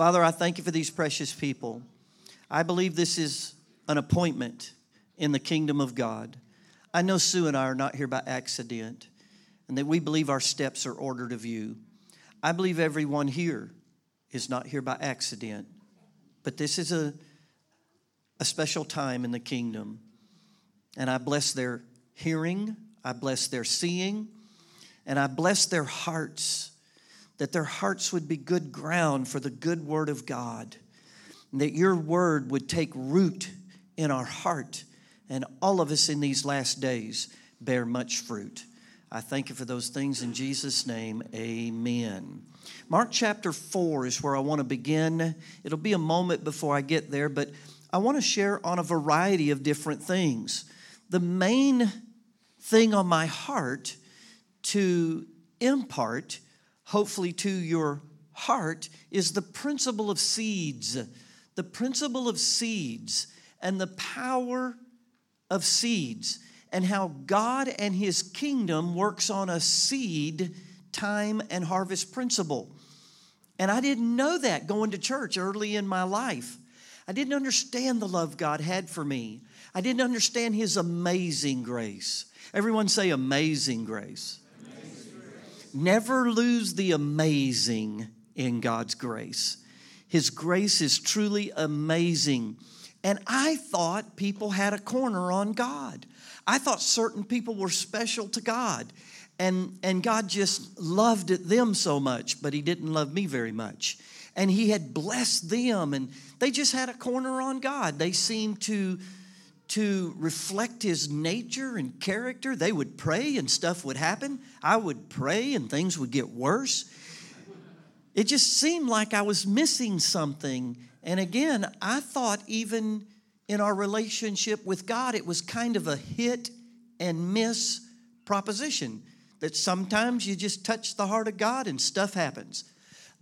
Father, I thank you for these precious people. I believe this is an appointment in the kingdom of God. I know Sue and I are not here by accident, and that we believe our steps are ordered of you. I believe everyone here is not here by accident, but this is a, a special time in the kingdom. And I bless their hearing, I bless their seeing, and I bless their hearts, that their hearts would be good ground for the good word of God, and that your word would take root in our heart, and all of us in these last days bear much fruit. I thank you for those things in Jesus' name. Amen. Mark chapter 4 is where I want to begin. It'll be a moment before I get there, but I want to share on a variety of different things. The main thing on my heart to impart, hopefully to your heart, is the principle of seeds. The principle of seeds and the power of seeds and how God and His kingdom works on a seed, time, and harvest principle. And I didn't know that going to church early in my life. I didn't understand the love God had for me. I didn't understand His amazing grace. Everyone say, amazing grace. Never lose the amazing in God's grace. His grace is truly amazing. And I thought people had a corner on God. I thought certain people were special to God. And, and God just loved them so much, but He didn't love me very much. And He had blessed them, and they just had a corner on God. They seemed to, to reflect His nature and character. They would pray, and stuff would happen. I would pray, and things would get worse. It just seemed like I was missing something. And again, I thought even in our relationship with God, it was kind of a hit and miss proposition that sometimes you just touch the heart of God and stuff happens.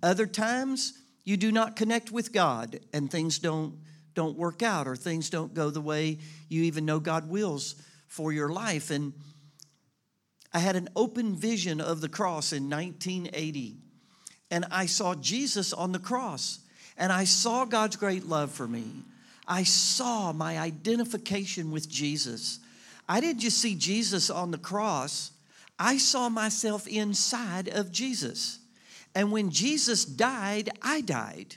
Other times you do not connect with God and things don't don't work out or things don't go the way you even know God wills for your life and I had an open vision of the cross in 1980 and I saw Jesus on the cross and I saw God's great love for me. I saw my identification with Jesus. I didn't just see Jesus on the cross, I saw myself inside of Jesus. And when Jesus died, I died.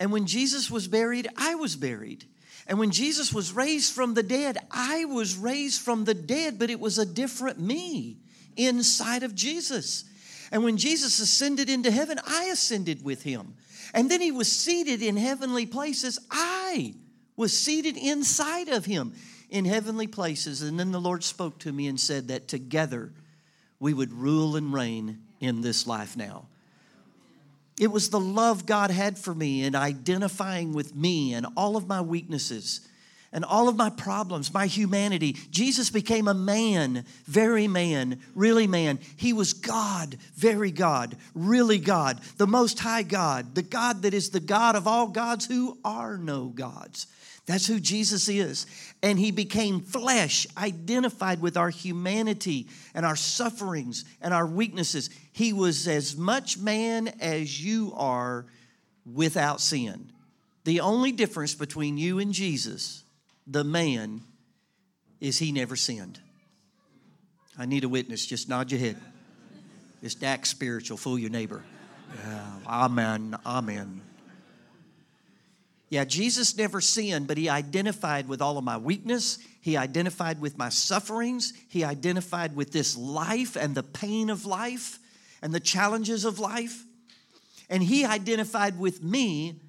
And when Jesus was buried, I was buried. And when Jesus was raised from the dead, I was raised from the dead, but it was a different me inside of Jesus. And when Jesus ascended into heaven, I ascended with him. And then he was seated in heavenly places. I was seated inside of him in heavenly places. And then the Lord spoke to me and said that together we would rule and reign in this life now. It was the love God had for me and identifying with me and all of my weaknesses and all of my problems, my humanity. Jesus became a man, very man, really man. He was God, very God, really God, the Most High God, the God that is the God of all gods who are no gods. That's who Jesus is. And he became flesh, identified with our humanity and our sufferings and our weaknesses. He was as much man as you are without sin. The only difference between you and Jesus, the man, is he never sinned. I need a witness. Just nod your head. Just act spiritual. Fool your neighbor. Yeah, amen. Amen. Yeah, Jesus never sinned, but he identified with all of my weakness. He identified with my sufferings. He identified with this life and the pain of life and the challenges of life. And he identified with me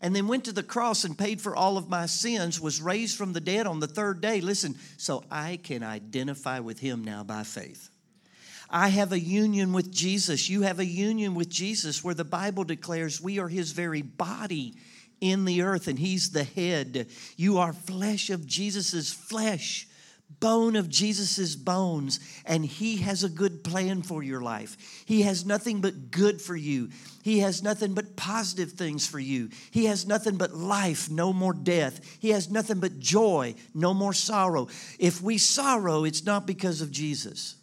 and then went to the cross and paid for all of my sins, was raised from the dead on the third day. Listen, so I can identify with him now by faith. I have a union with Jesus. You have a union with Jesus where the Bible declares we are his very body in the earth and he's the head. You are flesh of Jesus's flesh, bone of Jesus's bones, and he has a good plan for your life. He has nothing but good for you. He has nothing but positive things for you. He has nothing but life, no more death. He has nothing but joy, no more sorrow. If we sorrow, it's not because of Jesus.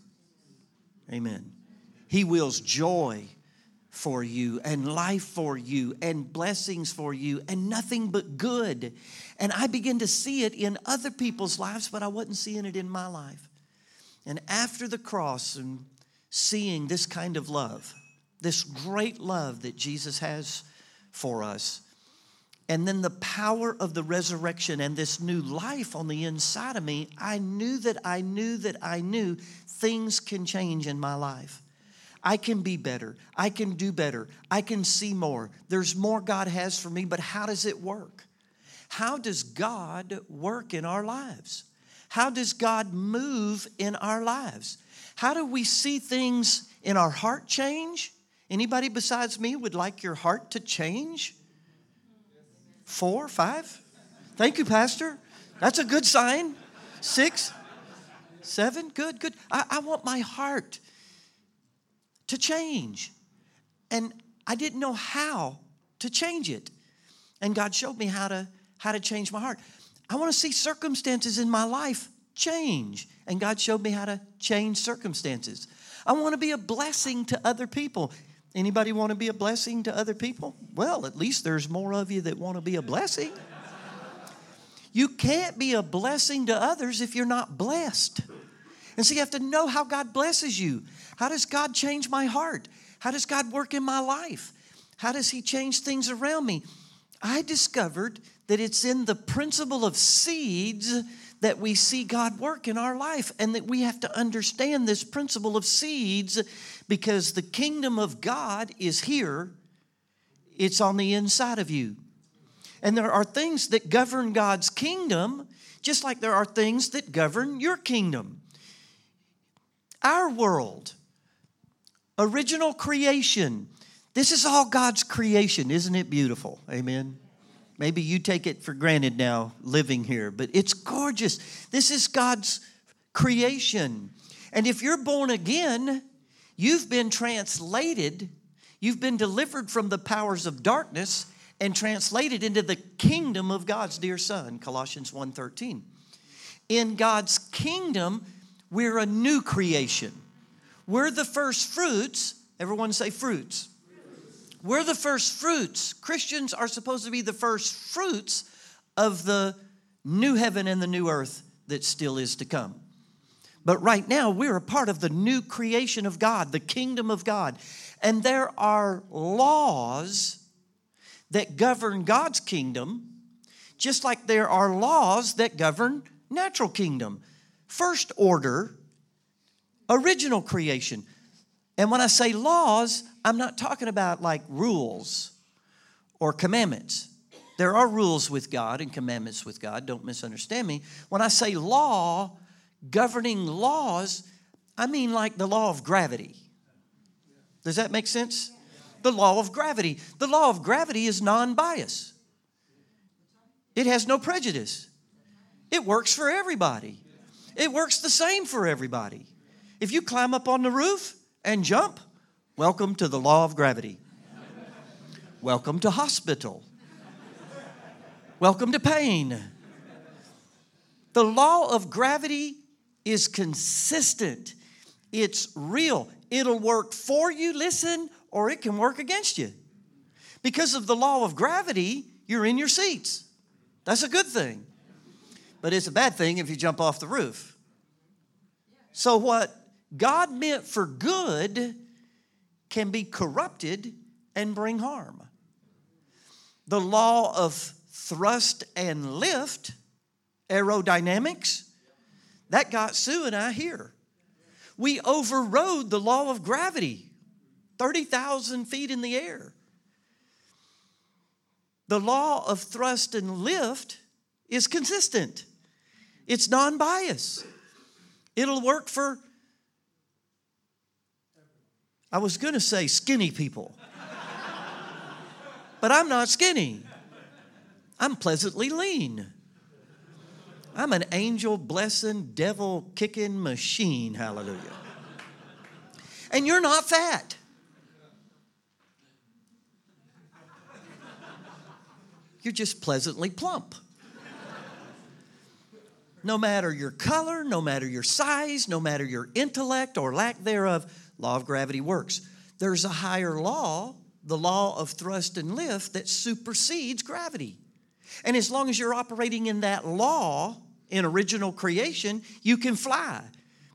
Amen. He wills joy for you and life for you and blessings for you and nothing but good. And I began to see it in other people's lives, but I wasn't seeing it in my life. And after the cross and seeing this kind of love, this great love that Jesus has for us, and then the power of the resurrection and this new life on the inside of me, I knew that I knew that I knew things can change in my life. I can be better. I can do better. I can see more. There's more God has for me, but how does it work? How does God work in our lives? How does God move in our lives? How do we see things in our heart change? Anybody besides me would like your heart to change? Four, five? Thank you, Pastor. That's a good sign. Six, seven, good, good. I, I want my heart to change. And I didn't know how to change it. And God showed me how to how to change my heart. I want to see circumstances in my life change. And God showed me how to change circumstances. I want to be a blessing to other people. Anybody want to be a blessing to other people? Well, at least there's more of you that want to be a blessing. You can't be a blessing to others if you're not blessed. And so you have to know how God blesses you. How does God change my heart? How does God work in my life? How does He change things around me? I discovered that it's in the principle of seeds that we see God work in our life, and that we have to understand this principle of seeds because the kingdom of God is here, it's on the inside of you. And there are things that govern God's kingdom, just like there are things that govern your kingdom. Our world, original creation, this is all God's creation. Isn't it beautiful? Amen. Maybe you take it for granted now living here, but it's gorgeous. This is God's creation. And if you're born again, you've been translated, you've been delivered from the powers of darkness and translated into the kingdom of God's dear son, Colossians 1:13. In God's kingdom, we're a new creation. We're the first fruits. Everyone say fruits. We're the first fruits. Christians are supposed to be the first fruits of the new heaven and the new earth that still is to come. But right now, we're a part of the new creation of God, the kingdom of God. And there are laws that govern God's kingdom, just like there are laws that govern natural kingdom. First order, original creation. And when I say laws, I'm not talking about like rules or commandments. There are rules with God and commandments with God, don't misunderstand me. When I say law, governing laws, I mean like the law of gravity. Does that make sense? The law of gravity. The law of gravity is non bias, it has no prejudice. It works for everybody, it works the same for everybody. If you climb up on the roof and jump, Welcome to the law of gravity. Welcome to hospital. Welcome to pain. The law of gravity is consistent, it's real. It'll work for you, listen, or it can work against you. Because of the law of gravity, you're in your seats. That's a good thing. But it's a bad thing if you jump off the roof. So, what God meant for good can be corrupted and bring harm. The law of thrust and lift, aerodynamics, that got Sue and I here. We overrode the law of gravity, 30,000 feet in the air. The law of thrust and lift is consistent, it's non bias. It'll work for I was going to say skinny people, but I'm not skinny. I'm pleasantly lean. I'm an angel blessing, devil kicking machine. Hallelujah. And you're not fat. You're just pleasantly plump. No matter your color, no matter your size, no matter your intellect or lack thereof, Law of gravity works. there's a higher law, the law of thrust and lift, that supersedes gravity. And as long as you're operating in that law in original creation, you can fly.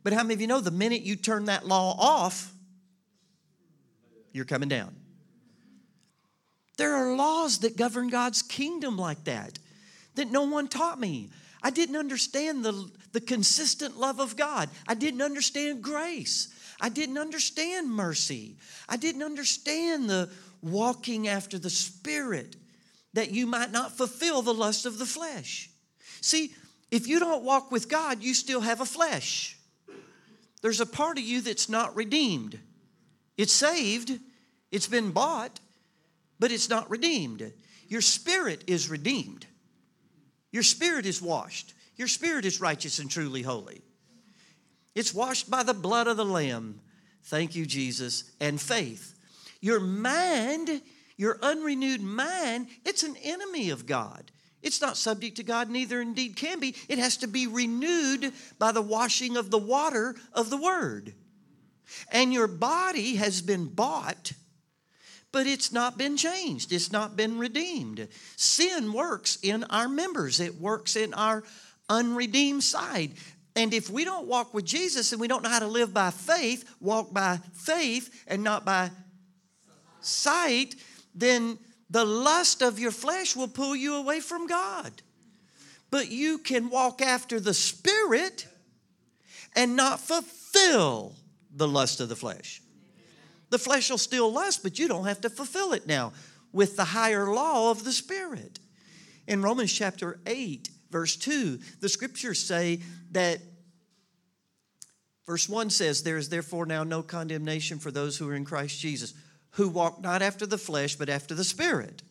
But how many of you know the minute you turn that law off, you're coming down? There are laws that govern God's kingdom like that that no one taught me. I didn't understand the, the consistent love of God. I didn't understand grace. I didn't understand mercy. I didn't understand the walking after the Spirit that you might not fulfill the lust of the flesh. See, if you don't walk with God, you still have a flesh. There's a part of you that's not redeemed. It's saved, it's been bought, but it's not redeemed. Your spirit is redeemed. Your spirit is washed. Your spirit is righteous and truly holy. It's washed by the blood of the Lamb. Thank you, Jesus. And faith. Your mind, your unrenewed mind, it's an enemy of God. It's not subject to God, neither indeed can be. It has to be renewed by the washing of the water of the Word. And your body has been bought, but it's not been changed. It's not been redeemed. Sin works in our members, it works in our unredeemed side. And if we don't walk with Jesus and we don't know how to live by faith, walk by faith and not by sight, then the lust of your flesh will pull you away from God. But you can walk after the Spirit and not fulfill the lust of the flesh. The flesh will still lust, but you don't have to fulfill it now with the higher law of the Spirit. In Romans chapter 8, verse 2, the scriptures say that verse 1 says, There is therefore now no condemnation for those who are in Christ Jesus who walk not after the flesh, but after the Spirit.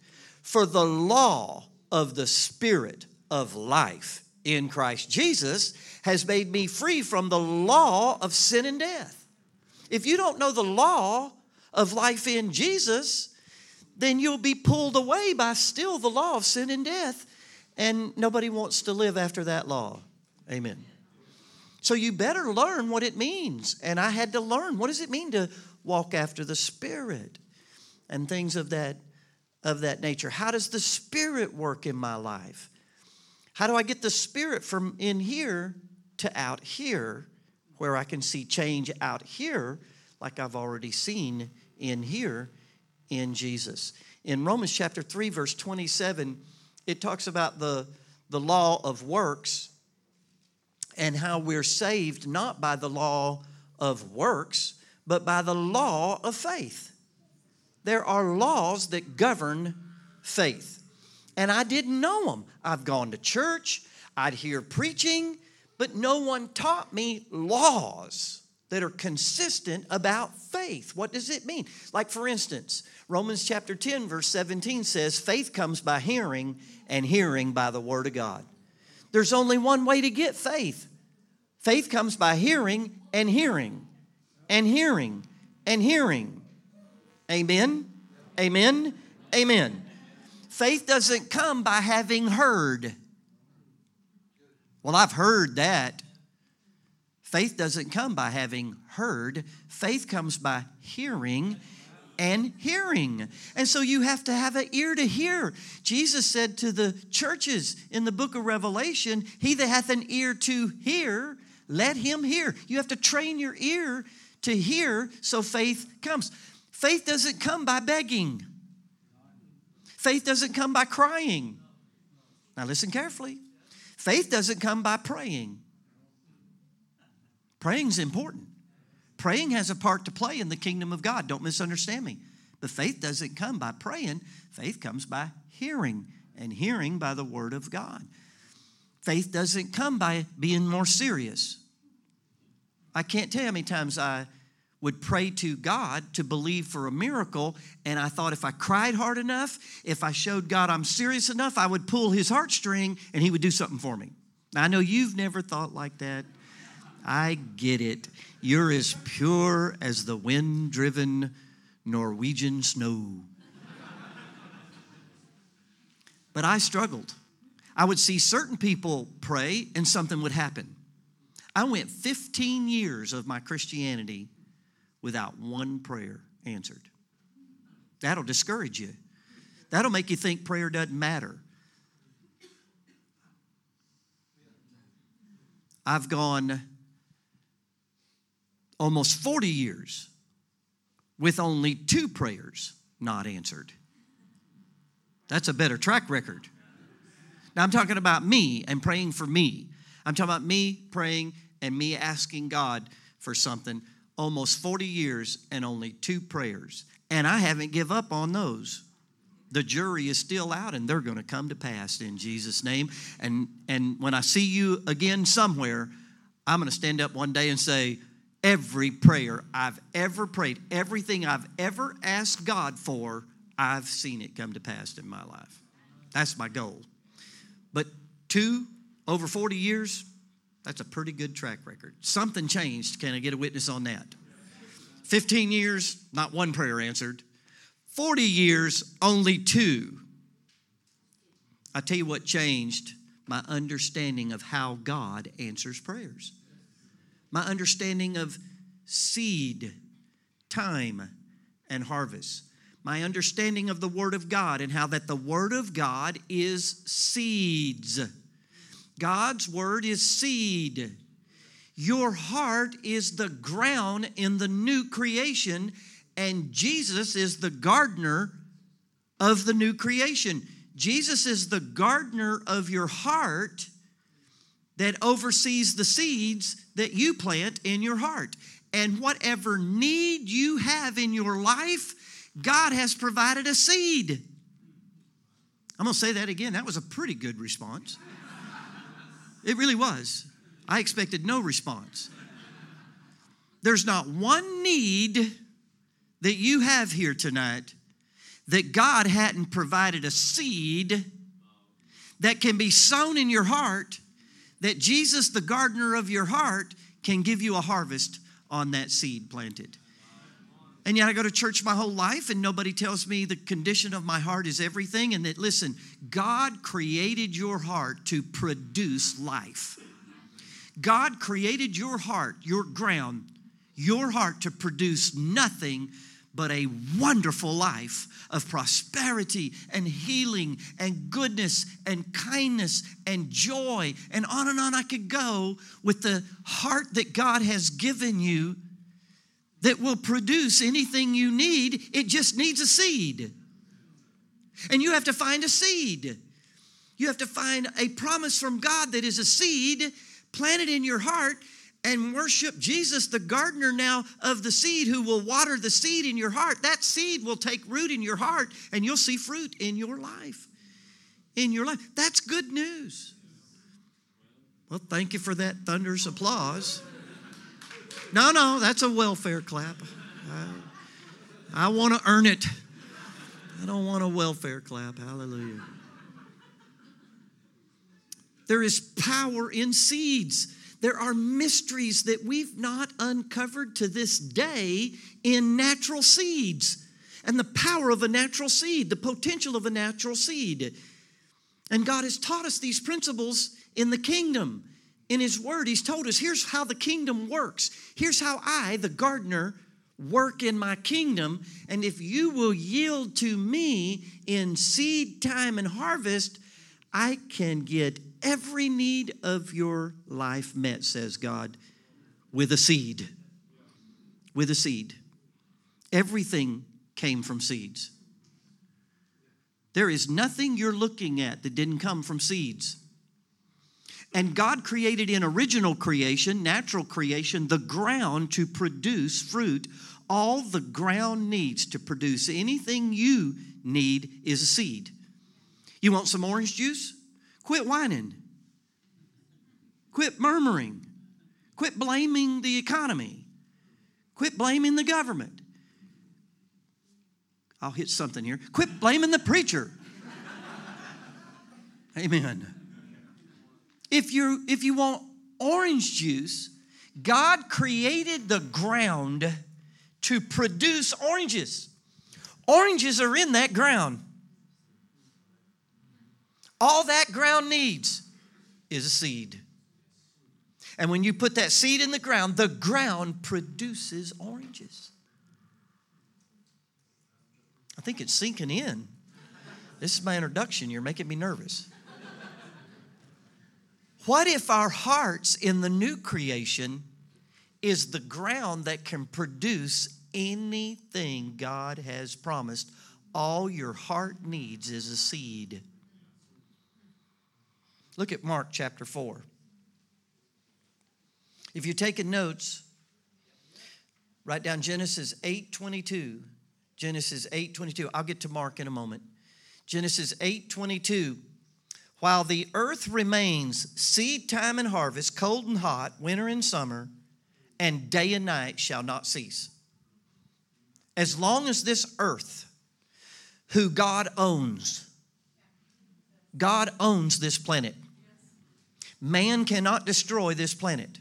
For the law of the Spirit of life in Christ Jesus has made me free from the law of sin and death. If you don't know the law of life in Jesus, then you'll be pulled away by still the law of sin and death, and nobody wants to live after that law. Amen. So you better learn what it means. And I had to learn what does it mean to walk after the Spirit and things of that, of that nature. How does the Spirit work in my life? How do I get the Spirit from in here to out here where I can see change out here like I've already seen in here in Jesus? In Romans chapter 3, verse 27, it talks about the, the law of works and how we're saved not by the law of works, but by the law of faith. There are laws that govern faith. And I didn't know them. I've gone to church, I'd hear preaching, but no one taught me laws that are consistent about faith. What does it mean? Like, for instance, Romans chapter 10, verse 17 says, Faith comes by hearing, and hearing by the word of God. There's only one way to get faith faith comes by hearing, and hearing and hearing and hearing. Amen. Amen. Amen. Faith doesn't come by having heard. Well, I've heard that. Faith doesn't come by having heard. Faith comes by hearing and hearing. And so you have to have an ear to hear. Jesus said to the churches in the book of Revelation, He that hath an ear to hear, let him hear. You have to train your ear to hear so faith comes. Faith doesn't come by begging, faith doesn't come by crying. Now, listen carefully. Faith doesn't come by praying. Praying's important. Praying has a part to play in the kingdom of God. Don't misunderstand me. But faith doesn't come by praying, faith comes by hearing, and hearing by the word of God. Faith doesn't come by being more serious. I can't tell you how many times I would pray to God to believe for a miracle, and I thought if I cried hard enough, if I showed God I'm serious enough, I would pull his heartstring and he would do something for me. Now, I know you've never thought like that. I get it. You're as pure as the wind driven Norwegian snow. but I struggled. I would see certain people pray and something would happen. I went 15 years of my Christianity without one prayer. answered. That'll discourage you. That'll make you think prayer doesn't matter. I've gone almost 40 years with only two prayers not answered. That's a better track record. Now, I'm talking about me and praying for me. I'm talking about me praying and me asking God for something almost 40 years and only two prayers. And I haven't give up on those. The jury is still out and they're going to come to pass in Jesus name. And and when I see you again somewhere, I'm going to stand up one day and say every prayer I've ever prayed, everything I've ever asked God for, I've seen it come to pass in my life. That's my goal. But two over 40 years, that's a pretty good track record. Something changed. Can I get a witness on that? 15 years, not one prayer answered. 40 years, only two. I tell you what changed my understanding of how God answers prayers. My understanding of seed, time, and harvest. My understanding of the Word of God and how that the Word of God is seeds. God's Word is seed. Your heart is the ground in the new creation, and Jesus is the gardener of the new creation. Jesus is the gardener of your heart that oversees the seeds that you plant in your heart. And whatever need you have in your life, God has provided a seed. I'm going to say that again. That was a pretty good response. It really was. I expected no response. There's not one need that you have here tonight that God hadn't provided a seed that can be sown in your heart, that Jesus, the gardener of your heart, can give you a harvest on that seed planted. And yet I go to church my whole life and nobody tells me the condition of my heart is everything. And that, listen, God created your heart to produce life. God created your heart, your ground, your heart to produce nothing but a wonderful life of prosperity and healing and goodness and kindness and joy. And on and on I could go with the heart that God has given you that will produce anything you need. It just needs a seed. And you have to find a seed. You have to find a promise from God that is a seed planted in your heart and worship Jesus, the gardener now of the seed, who will water the seed in your heart. That seed will take root in your heart and you'll see fruit in your life. In your life. That's good news. Well, thank you for that thunderous applause. No, no, that's a welfare clap. I, I want to earn it. I don't want a welfare clap. Hallelujah. There is power in seeds. There are mysteries that we've not uncovered to this day in natural seeds and the power of a natural seed, the potential of a natural seed. And God has taught us these principles in the kingdom. In His Word, He's told us here's how the kingdom works. Here's how I, the gardener, work in my kingdom. And if you will yield to me in seed time and harvest, I can get every need of your life met, says God, with a seed. With a seed. Everything came from seeds. There is nothing you're looking at that didn't come from seeds. And God created in original creation, natural creation, the ground to produce fruit. All the ground needs to produce anything you need is a seed. You want some orange juice? Quit whining. Quit murmuring. Quit blaming the economy. Quit blaming the government. I'll hit something here. Quit blaming the preacher. Amen. If you if you want orange juice, God created the ground to produce oranges. Oranges are in that ground. All that ground needs is a seed. And when you put that seed in the ground, the ground produces oranges. I think it's sinking in. This is my introduction. You're making me nervous. What if our hearts in the new creation is the ground that can produce anything God has promised? All your heart needs is a seed. Look at Mark chapter 4. If you're taking notes, write down Genesis 8:22. Genesis 8:22. I'll get to Mark in a moment. Genesis 8:22. While the earth remains, seed time and harvest, cold and hot, winter and summer, and day and night shall not cease. As long as this earth, who God owns, God owns this planet. Man cannot destroy this planet.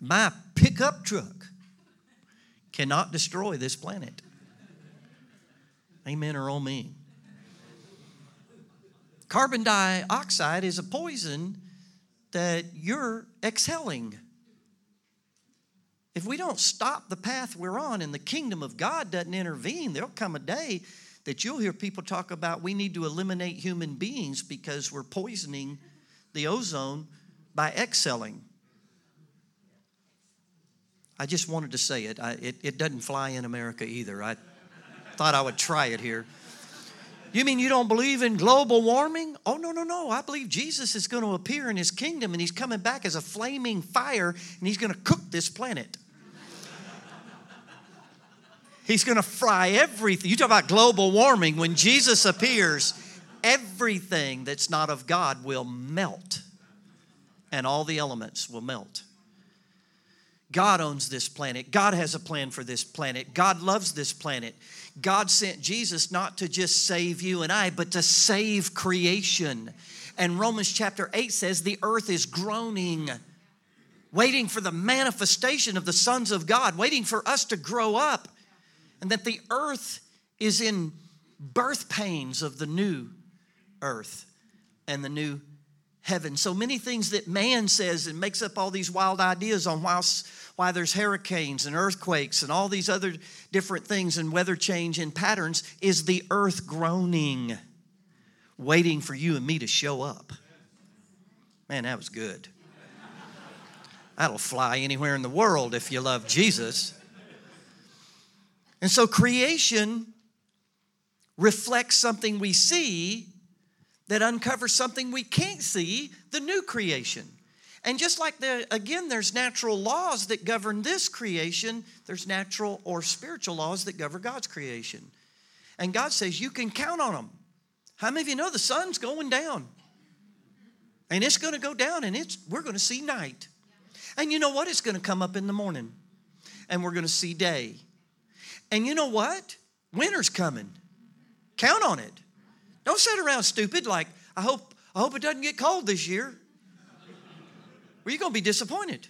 My pickup truck cannot destroy this planet. Amen or oh me. Carbon dioxide is a poison that you're exhaling. If we don't stop the path we're on and the kingdom of God doesn't intervene, there'll come a day that you'll hear people talk about we need to eliminate human beings because we're poisoning the ozone by exhaling. I just wanted to say it. I, it. It doesn't fly in America either. I thought I would try it here. You mean you don't believe in global warming? Oh, no, no, no. I believe Jesus is going to appear in his kingdom and he's coming back as a flaming fire and he's going to cook this planet. He's going to fry everything. You talk about global warming. When Jesus appears, everything that's not of God will melt and all the elements will melt. God owns this planet. God has a plan for this planet. God loves this planet. God sent Jesus not to just save you and I, but to save creation. And Romans chapter 8 says the earth is groaning, waiting for the manifestation of the sons of God, waiting for us to grow up. And that the earth is in birth pains of the new earth and the new heaven. So many things that man says and makes up all these wild ideas on why, why there's hurricanes and earthquakes and all these other different things and weather change and patterns is the earth groaning, waiting for you and me to show up. Man, that was good. That'll fly anywhere in the world if you love Jesus. And so creation reflects something we see that uncovers something we can't see the new creation. And just like the again, there's natural laws that govern this creation, there's natural or spiritual laws that govern God's creation. And God says you can count on them. How many of you know the sun's going down? And it's going to go down and it's we're going to see night. And you know what? It's going to come up in the morning. And we're going to see day. And you know what? Winter's coming. Count on it. Don't sit around stupid like, I hope, I hope it doesn't get cold this year. Well, you're going to be disappointed.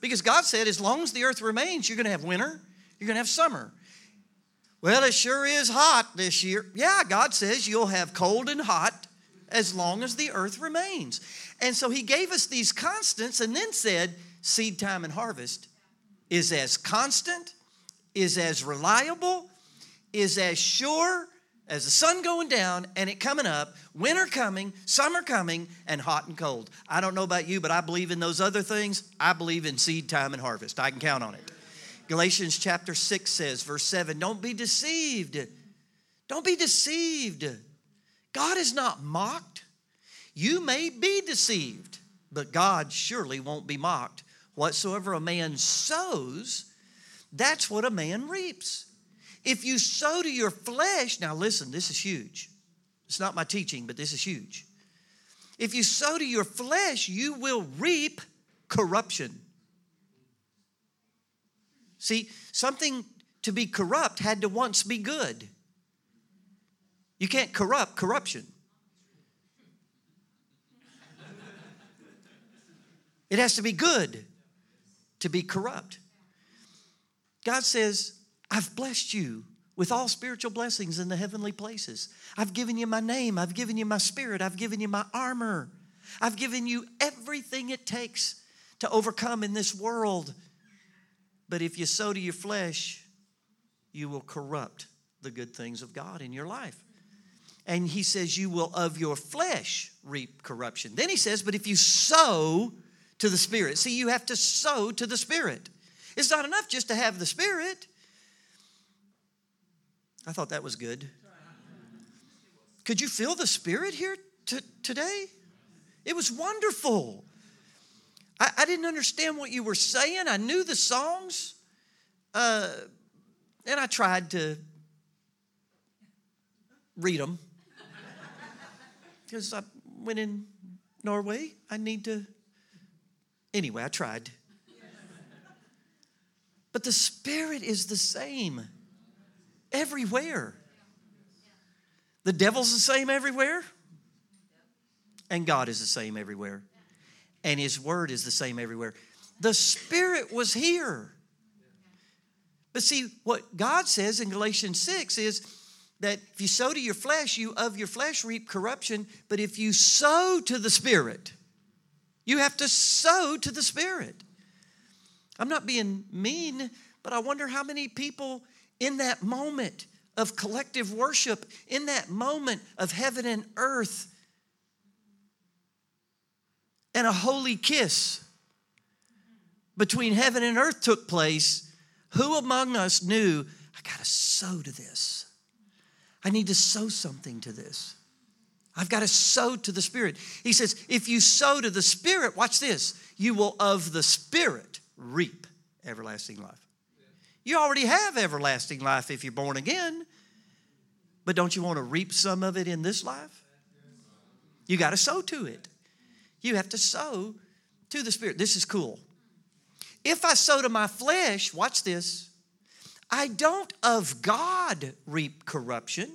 Because God said, as long as the earth remains, you're going to have winter, you're going to have summer. Well, it sure is hot this year. Yeah, God says you'll have cold and hot as long as the earth remains. And so He gave us these constants and then said, seed time and harvest is as constant, is as reliable, is as sure as the sun going down and it coming up, winter coming, summer coming, and hot and cold. I don't know about you, but I believe in those other things. I believe in seed time and harvest. I can count on it. Galatians chapter 6 says, verse 7 Don't be deceived. Don't be deceived. God is not mocked. You may be deceived, but God surely won't be mocked. Whatsoever a man sows, that's what a man reaps. If you sow to your flesh, now listen, this is huge. It's not my teaching, but this is huge. If you sow to your flesh, you will reap corruption. See, something to be corrupt had to once be good. You can't corrupt corruption. It has to be good to be corrupt. God says, I've blessed you with all spiritual blessings in the heavenly places. I've given you my name. I've given you my spirit. I've given you my armor. I've given you everything it takes to overcome in this world. But if you sow to your flesh, you will corrupt the good things of God in your life. And he says, You will of your flesh reap corruption. Then he says, But if you sow to the Spirit, see, you have to sow to the Spirit. It's not enough just to have the Spirit. I thought that was good. Could you feel the Spirit here t- today? It was wonderful. I, I, didn't understand what you were saying. I knew the songs, uh, and I tried to read them because I went in Norway. I need to. Anyway, I tried. But the Spirit is the same everywhere. The devil's the same everywhere, and God is the same everywhere, and His Word is the same everywhere. The Spirit was here. But see, what God says in Galatians 6 is that if you sow to your flesh, you of your flesh reap corruption, but if you sow to the Spirit, you have to sow to the Spirit. I'm not being mean, but I wonder how many people in that moment of collective worship, in that moment of heaven and earth, and a holy kiss between heaven and earth took place, who among us knew, I got to sow to this? I need to sow something to this. I've got to sow to the Spirit. He says, if you sow to the Spirit, watch this, you will of the Spirit reap everlasting life. You already have everlasting life if you're born again, but don't you want to reap some of it in this life? You got to sow to it. You have to sow to the Spirit. This is cool. If I sow to my flesh, watch this, I don't of God reap corruption.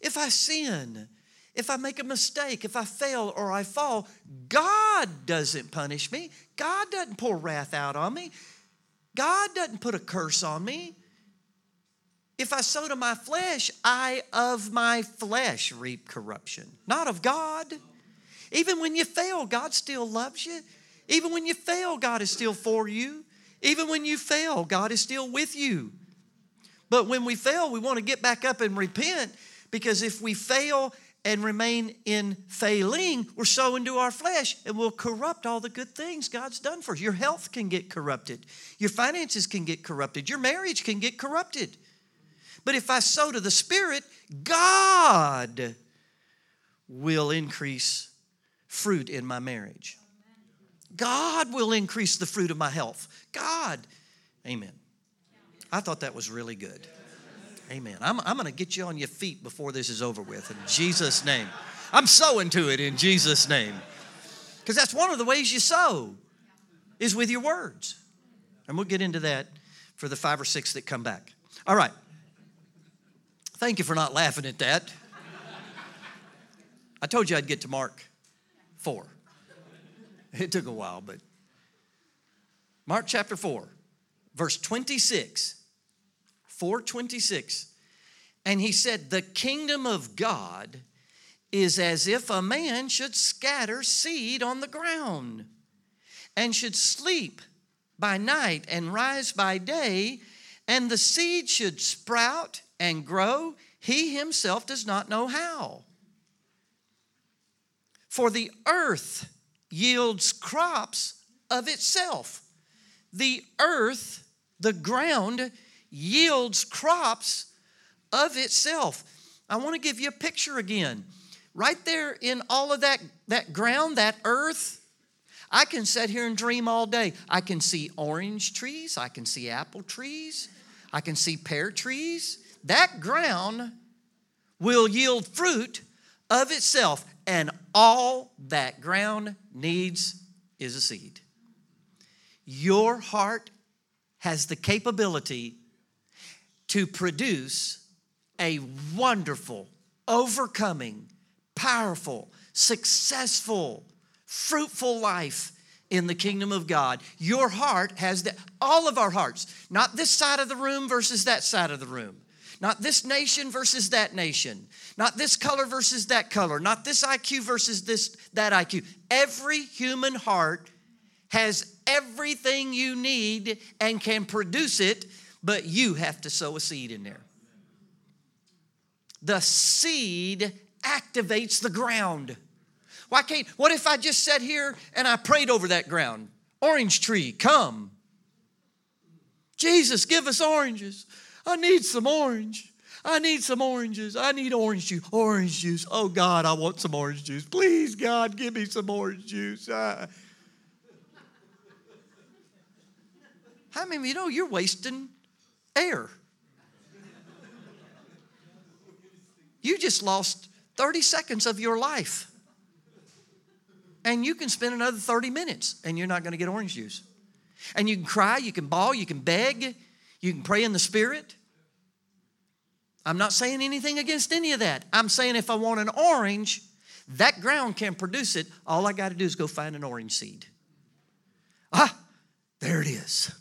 If I sin, if I make a mistake, if I fail or I fall, God doesn't punish me. God doesn't pour wrath out on me. God doesn't put a curse on me. If I sow to my flesh, I of my flesh reap corruption, not of God. Even when you fail, God still loves you. Even when you fail, God is still for you. Even when you fail, God is still with you. But when we fail, we want to get back up and repent because if we fail and remain in failing, we're sowing to our flesh and we'll corrupt all the good things God's done for us. Your health can get corrupted, your finances can get corrupted, your marriage can get corrupted. But if I sow to the Spirit, God will increase fruit in my marriage. God will increase the fruit of my health. God. Amen. I thought that was really good. Amen. I'm, I'm going to get you on your feet before this is over with in Jesus' name. I'm sowing to it in Jesus' name. Because that's one of the ways you sow is with your words. And we'll get into that for the five or six that come back. All right. Thank you for not laughing at that. I told you I'd get to Mark 4. It took a while, but Mark chapter 4, verse 26 426. And he said, The kingdom of God is as if a man should scatter seed on the ground and should sleep by night and rise by day, and the seed should sprout and grow. He himself does not know how. For the earth yields crops of itself. The earth, the ground, yields crops of itself. I want to give you a picture again. Right there in all of that, that ground, that earth, I can sit here and dream all day. I can see orange trees, I can see apple trees, I can see pear trees. That ground will yield fruit of itself, and all that ground needs is a seed. Your heart has the capability to produce a wonderful, overcoming, powerful, successful, fruitful life in the kingdom of God. Your heart has that, all of our hearts, not this side of the room versus that side of the room. Not this nation versus that nation. Not this color versus that color. Not this IQ versus this that IQ. Every human heart has everything you need and can produce it but you have to sow a seed in there. The seed activates the ground. Why can't, what if I just sat here and I prayed over that ground? Orange tree, come. Jesus, give us oranges. I need some orange. I need some oranges. I need orange juice. Orange juice. Oh God, I want some orange juice. Please, God, give me some orange juice. How many of you know you're wasting air? You just lost 30 seconds of your life. And you can spend another 30 minutes and you're not going to get orange juice. And you can cry, you can bawl, you can beg, you can pray in the Spirit. I'm not saying anything against any of that. I'm saying if I want an orange, that ground can produce it. All I got to do is go find an orange seed. Ah, there it is.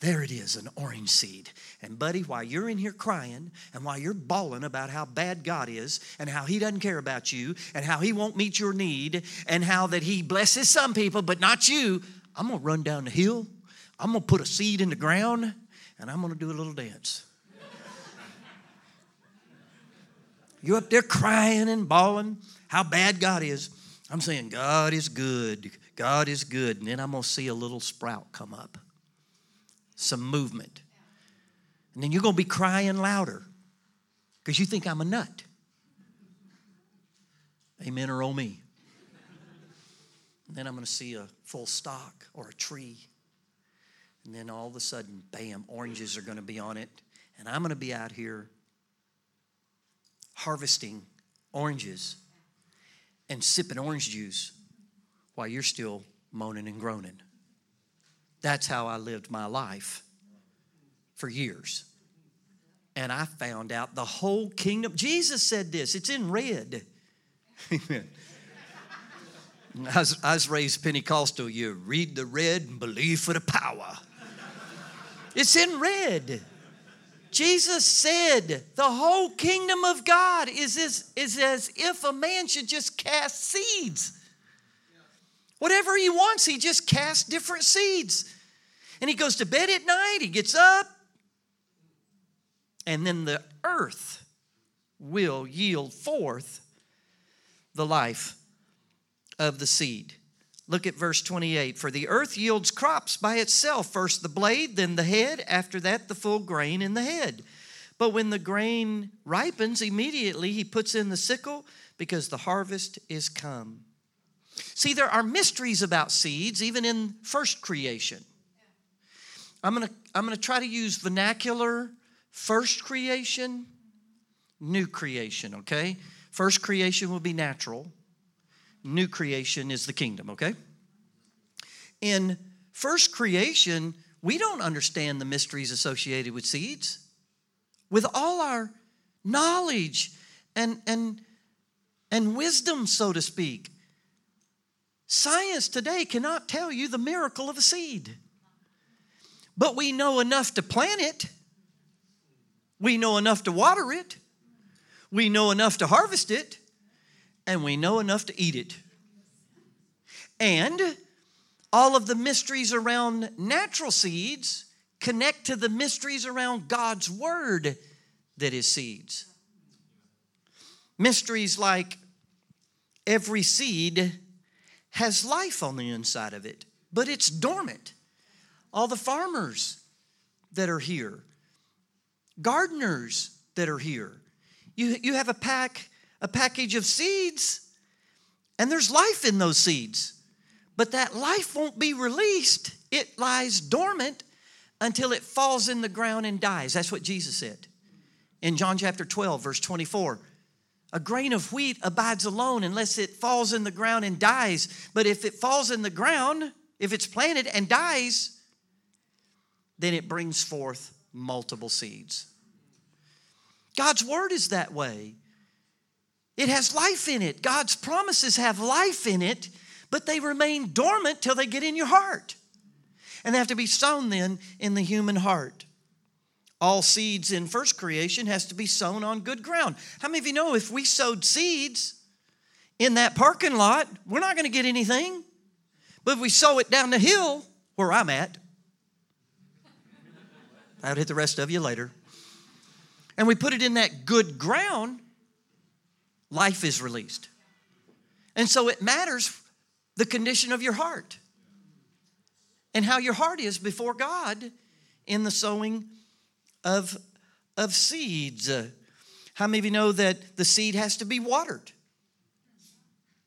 There it is, an orange seed. And, buddy, while you're in here crying and while you're bawling about how bad God is and how He doesn't care about you and how He won't meet your need and how that He blesses some people but not you, I'm to run down the hill. I'm to put a seed in the ground and I'm to do a little dance. You're up there crying and bawling how bad God is. I'm saying, God is good. God is good. And then I'm to see a little sprout come up some movement. And then you're going to be crying louder because you think I'm a nut. Amen or oh me. And then I'm going to see a full stock or a tree. And then all of a sudden, bam, oranges are going to be on it. And I'm going to be out here harvesting oranges and sipping orange juice while you're still moaning and groaning. That's how I lived my life for years. And I found out the whole kingdom. Jesus said this, it's in red. Amen. I was, I was raised Pentecostal. You read the red and believe for the power. It's in red. Jesus said the whole kingdom of God is as, is as if a man should just cast seeds. Whatever he wants, he just casts different seeds. And he goes to bed at night, he gets up, and then the earth will yield forth the life of the seed. Look at verse 28. For the earth yields crops by itself first the blade, then the head, after that, the full grain in the head. But when the grain ripens, immediately he puts in the sickle because the harvest is come. See, there are mysteries about seeds, even in first creation. I'm going to I'm going to try to use vernacular first creation, new creation, okay? First creation will be natural. New creation is the kingdom, okay? In first creation, we don't understand the mysteries associated with seeds. With all our knowledge and and and wisdom, so to speak, science today cannot tell you the miracle of a seed. But we know enough to plant it. We know enough to water it. We know enough to harvest it. And we know enough to eat it. And all of the mysteries around natural seeds connect to the mysteries around God's Word that is seeds. Mysteries like every seed has life on the inside of it, but it's dormant all the farmers that are here, gardeners that are here. You, you have a pack, a package of seeds, and there's life in those seeds. But that life won't be released. It lies dormant until it falls in the ground and dies. That's what Jesus said in John chapter 12, verse 24. A grain of wheat abides alone unless it falls in the ground and dies. But if it falls in the ground, if it's planted and dies, then it brings forth multiple seeds. God's word is that way. It has life in it. God's promises have life in it, but they remain dormant till they get in your heart. And they have to be sown then in the human heart. All seeds in first creation has to be sown on good ground. How many of you know if we sowed seeds in that parking lot, we're not going to get anything. But if we sow it down the hill where I'm at, I'll hit the rest of you later. And we put it in that good ground, life is released. And so it matters the condition of your heart and how your heart is before God in the sowing of, of seeds. Uh, how many of you know that the seed has to be watered?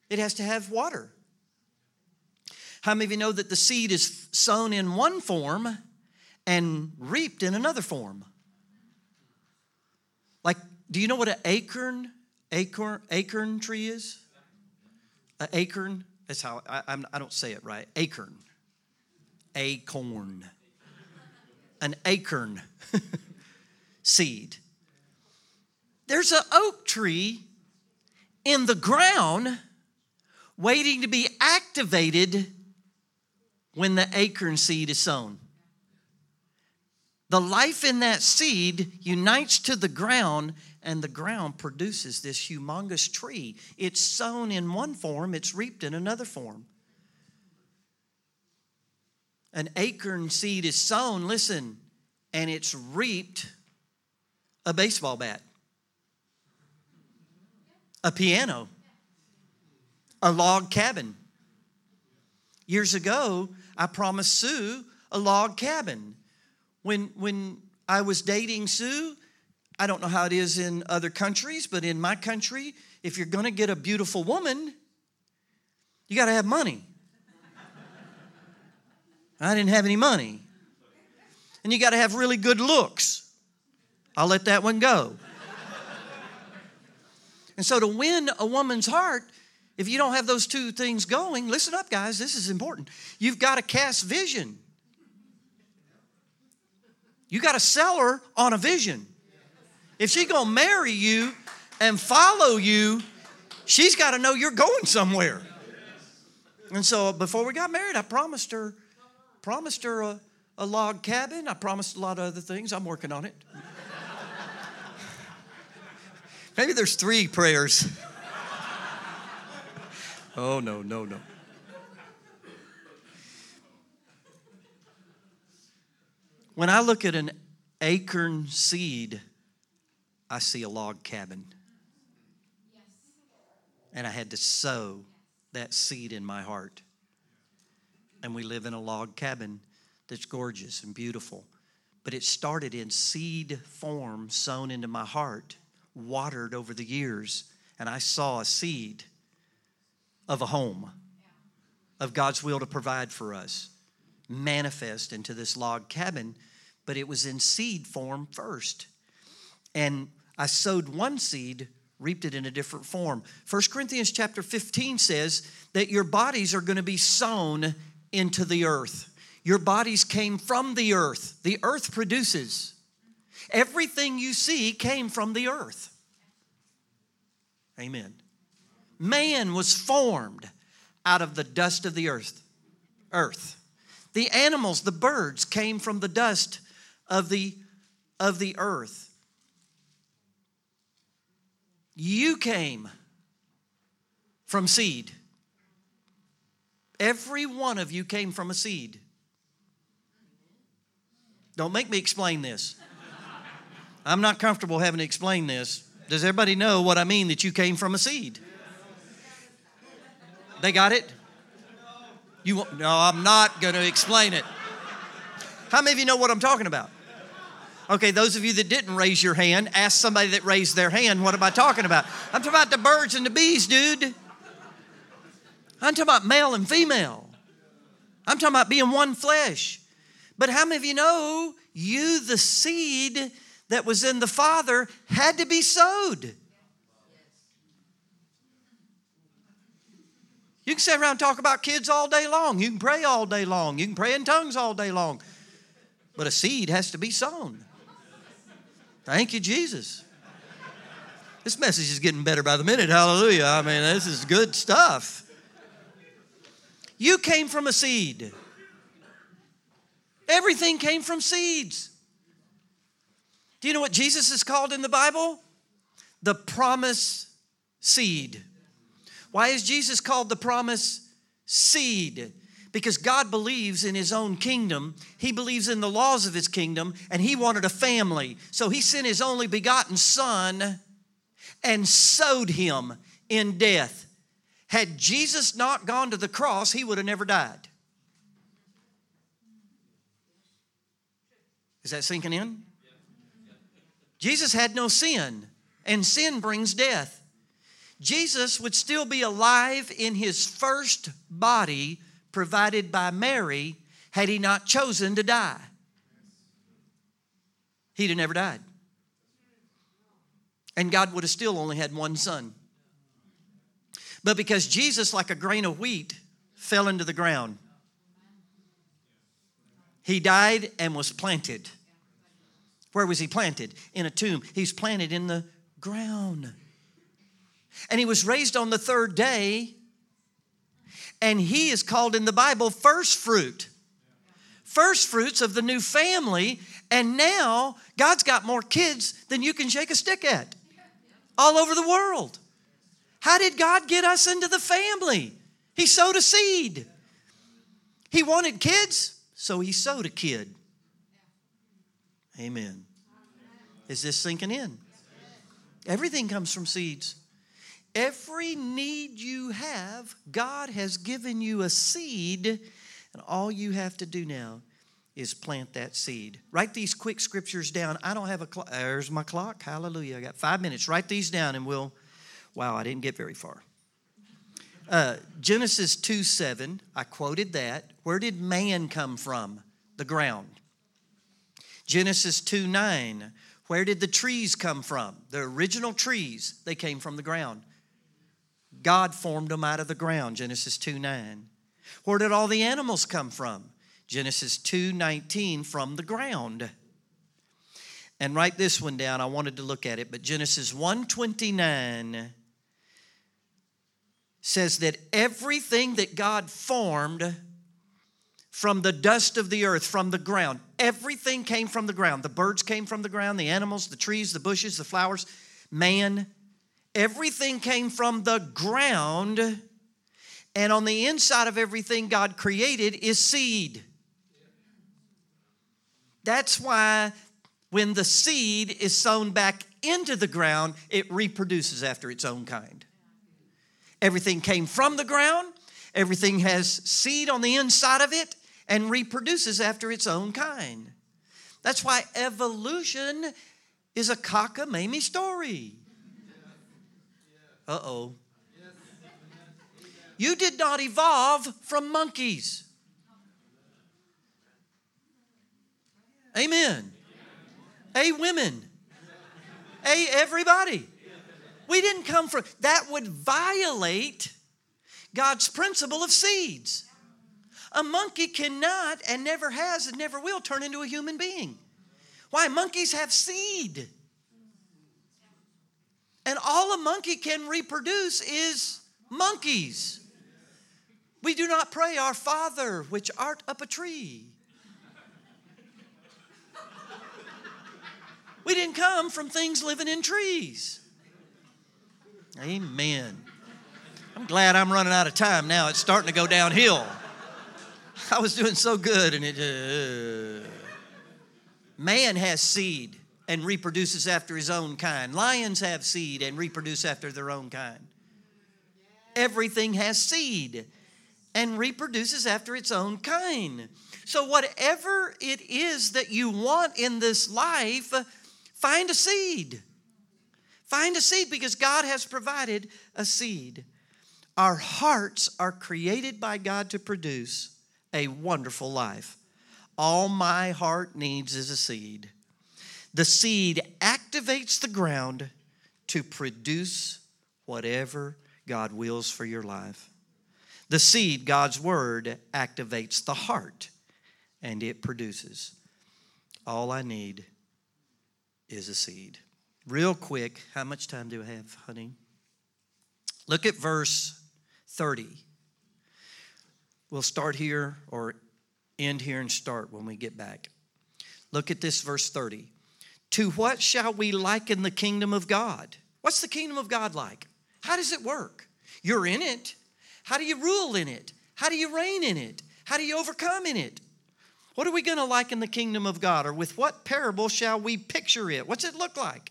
It has to have water. How many of you know that the seed is sown in one form and reaped in another form? Like, do you know what an acorn, acorn, acorn tree is? An acorn, that's how, I, I'm, I don't say it right. Acorn. Acorn. An acorn seed. There's an oak tree in the ground waiting to be activated when the acorn seed is sown. The life in that seed unites to the ground, and the ground produces this humongous tree. It's sown in one form, it's reaped in another form. An acorn seed is sown, listen, and it's reaped a baseball bat, a piano, a log cabin. Years ago, I promised Sue a log cabin. When, when I was dating Sue, I don't know how it is in other countries, but in my country, if you're gonna get a beautiful woman, you gotta have money. I didn't have any money. And you gotta have really good looks. I'll let that one go. and so to win a woman's heart, if you don't have those two things going, listen up, guys, this is important. You've got to cast vision. You got to sell her on a vision. If she's going to marry you and follow you, she's got to know you're going somewhere. And so before we got married, I promised her, promised her a, a log cabin. I promised a lot of other things. I'm working on it. Maybe there's three prayers. oh, no, no, no. When I look at an acorn seed, I see a log cabin. And I had to sow that seed in my heart. And we live in a log cabin that's gorgeous and beautiful. But it started in seed form, sown into my heart, watered over the years. And I saw a seed of a home, of God's will to provide for us manifest into this log cabin, but it was in seed form first. And I sowed one seed, reaped it in a different form. 1 Corinthians chapter 15 says that your bodies are going to be sown into the earth. Your bodies came from the earth. The earth produces. Everything you see came from the earth. Amen. Man was formed out of the dust of the earth. Earth. The animals, the birds, came from the dust of the, of the earth. You came from seed. Every one of you came from a seed. Don't make me explain this. I'm not comfortable having to explain this. Does everybody know what I mean that you came from a seed? They got it? You no, I'm not going to explain it. How many of you know what I'm talking about? Okay, those of you that didn't raise your hand, ask somebody that raised their hand, what am I talking about? I'm talking about the birds and the bees, dude. I'm talking about male and female. I'm talking about being one flesh. But how many of you know you, the seed that was in the Father, had to be sowed? You can sit around and talk about kids all day long. You can pray all day long. You can pray in tongues all day long. But a seed has to be sown. Thank you, Jesus. This message is getting better by the minute. Hallelujah. I mean, this is good stuff. You came from a seed. Everything came from seeds. Do you know what Jesus is called in the Bible? The promise seed. Why is Jesus called the promise seed? because God believes in his own kingdom. He believes in the laws of his kingdom, and he wanted a family. So he sent his only begotten son and sowed him in death. Had Jesus not gone to the cross, he would have never died. Is that sinking in? Jesus had no sin, and sin brings death. Jesus would still be alive in his first body provided by Mary had he not chosen to die. He'd have never died. And God would have still only had one son. But because Jesus, like a grain of wheat, fell into the ground, he died and was planted. Where was he planted? In a tomb. He's planted in the ground. And he was raised on the third day, and he is called in the Bible first fruit. First fruits of the new family, and now God's got more kids than you can shake a stick at all over the world. How did God get us into the family? He sowed a seed. He wanted kids, so he sowed a kid. Amen. Is this sinking in? Everything comes from seeds. Every need you have, God has given you a seed, and all you have to do now is plant that seed. Write these quick scriptures down. I don't have a clock. There's my clock. Hallelujah. I got five minutes. Write these down, and we'll. Wow, I didn't get very far. Uh, Genesis 2 7, I quoted that. Where did man come from? The ground. Genesis 2 9, where did the trees come from? The original trees, they came from the ground. God formed them out of the ground, Genesis 2 9. Where did all the animals come from? Genesis 2 19, from the ground. And write this one down. I wanted to look at it, but Genesis 129 says that everything that God formed from the dust of the earth, from the ground. Everything came from the ground. The birds came from the ground, the animals, the trees, the bushes, the flowers, man. Everything came from the ground. And on the inside of everything God created is seed. That's why when the seed is sown back into the ground, it reproduces after its own kind. Everything came from the ground, everything has seed on the inside of it, and reproduces after its own kind. That's why evolution is a cockamamie story. Uh oh. You did not evolve from monkeys. Amen. A women. A everybody. We didn't come from that would violate God's principle of seeds. A monkey cannot and never has and never will turn into a human being. Why? Monkeys have seed. And all a monkey can reproduce is monkeys. We do not pray, Our Father, which art up a tree. We didn't come from things living in trees. Amen. I'm glad I'm running out of time now. It's starting to go downhill. I was doing so good, and it. Uh, man has seed and reproduces after his own kind. Lions have seed and reproduce after their own kind. Everything has seed and reproduces after its own kind. So, whatever it is that you want in this life, find a seed. Find a seed because God has provided a seed. Our hearts are created by God to produce a wonderful life. All my heart needs is a seed. The seed activates the ground to produce whatever God wills for your life. The seed, God's word, activates the heart and it produces. All I need is a seed. Real quick, how much time do I have, honey? Look at verse 30. We'll start here or end here and start when we get back. Look at this verse 30. To what shall we liken the kingdom of God? What's the kingdom of God like? How does it work? You're in it. How do you rule in it? How do you reign in it? How do you overcome in it? What are we going to liken the kingdom of God? Or with what parable shall we picture it? What's it look like?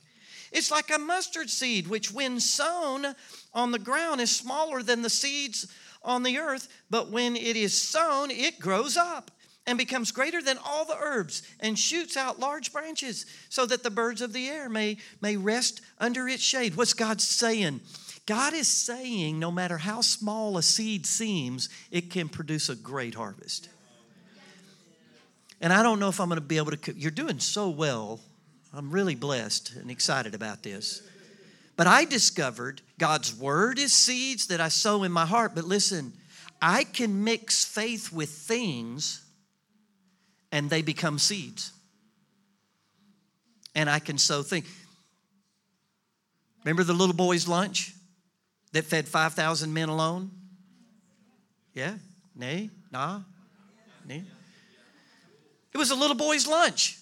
It's like a mustard seed, which when sown on the ground is smaller than the seeds on the earth, but when it is sown, it grows up and becomes greater than all the herbs and shoots out large branches so that the birds of the air may, may rest under its shade. What's God saying? God is saying no matter how small a seed seems, it can produce a great harvest. And I don't know if I'm going to be able to. You're doing so well. I'm really blessed and excited about this. But I discovered God's word is seeds that I sow in my heart. But listen, I can mix faith with things and they become seeds. And I can sow things. Remember the little boy's lunch that fed 5,000 men alone? Yeah? Nay? Nah? Nay? It was a little boy's lunch.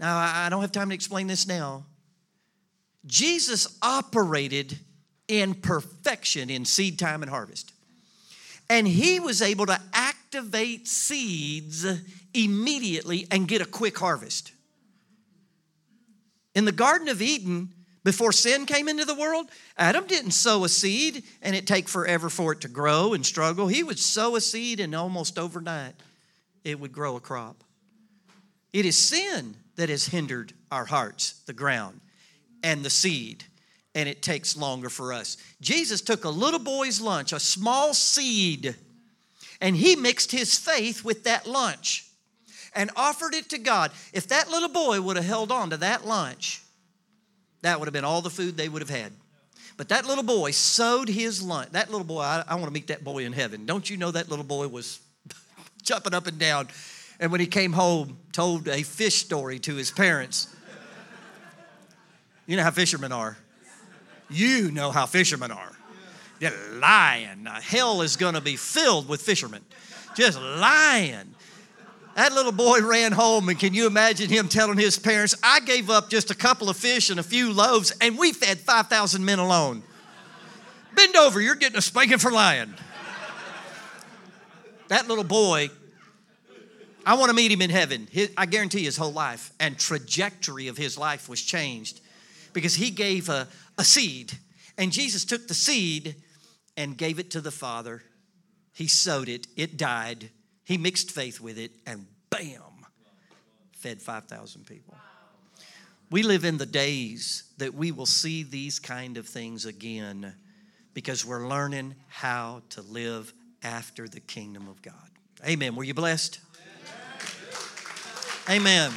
Now, I don't have time to explain this now. Jesus operated in perfection in seed time and harvest. And he was able to activate seeds immediately and get a quick harvest. In the Garden of Eden, before sin came into the world, Adam didn't sow a seed and it take forever for it to grow and struggle. He would sow a seed and almost overnight it would grow a crop. It is sin that has hindered our hearts, the ground, and the seed, and it takes longer for us. Jesus took a little boy's lunch, a small seed, and he mixed his faith with that lunch and offered it to God. If that little boy would have held on to that lunch, that would have been all the food they would have had. But that little boy sowed his lunch. That little boy, I, I want to meet that boy in heaven. Don't you know that little boy was jumping up and down. And when he came home, told a fish story to his parents. You know how fishermen are. You know how fishermen are. They're lying. Hell is going to be filled with fishermen. Just lying. That little boy ran home, and can you imagine him telling his parents, I gave up just a couple of fish and a few loaves, and we fed 5,000 men alone. Bend over, you're getting a spanking for lying that little boy, I want to meet him in heaven. His, I guarantee his whole life and trajectory of his life was changed because he gave a, a seed. And Jesus took the seed and gave it to the Father. He sowed it, it died. He mixed faith with it, and bam, fed 5,000 people. We live in the days that we will see these kind of things again because we're learning how to live after the kingdom of God. Amen. Were you blessed? Amen.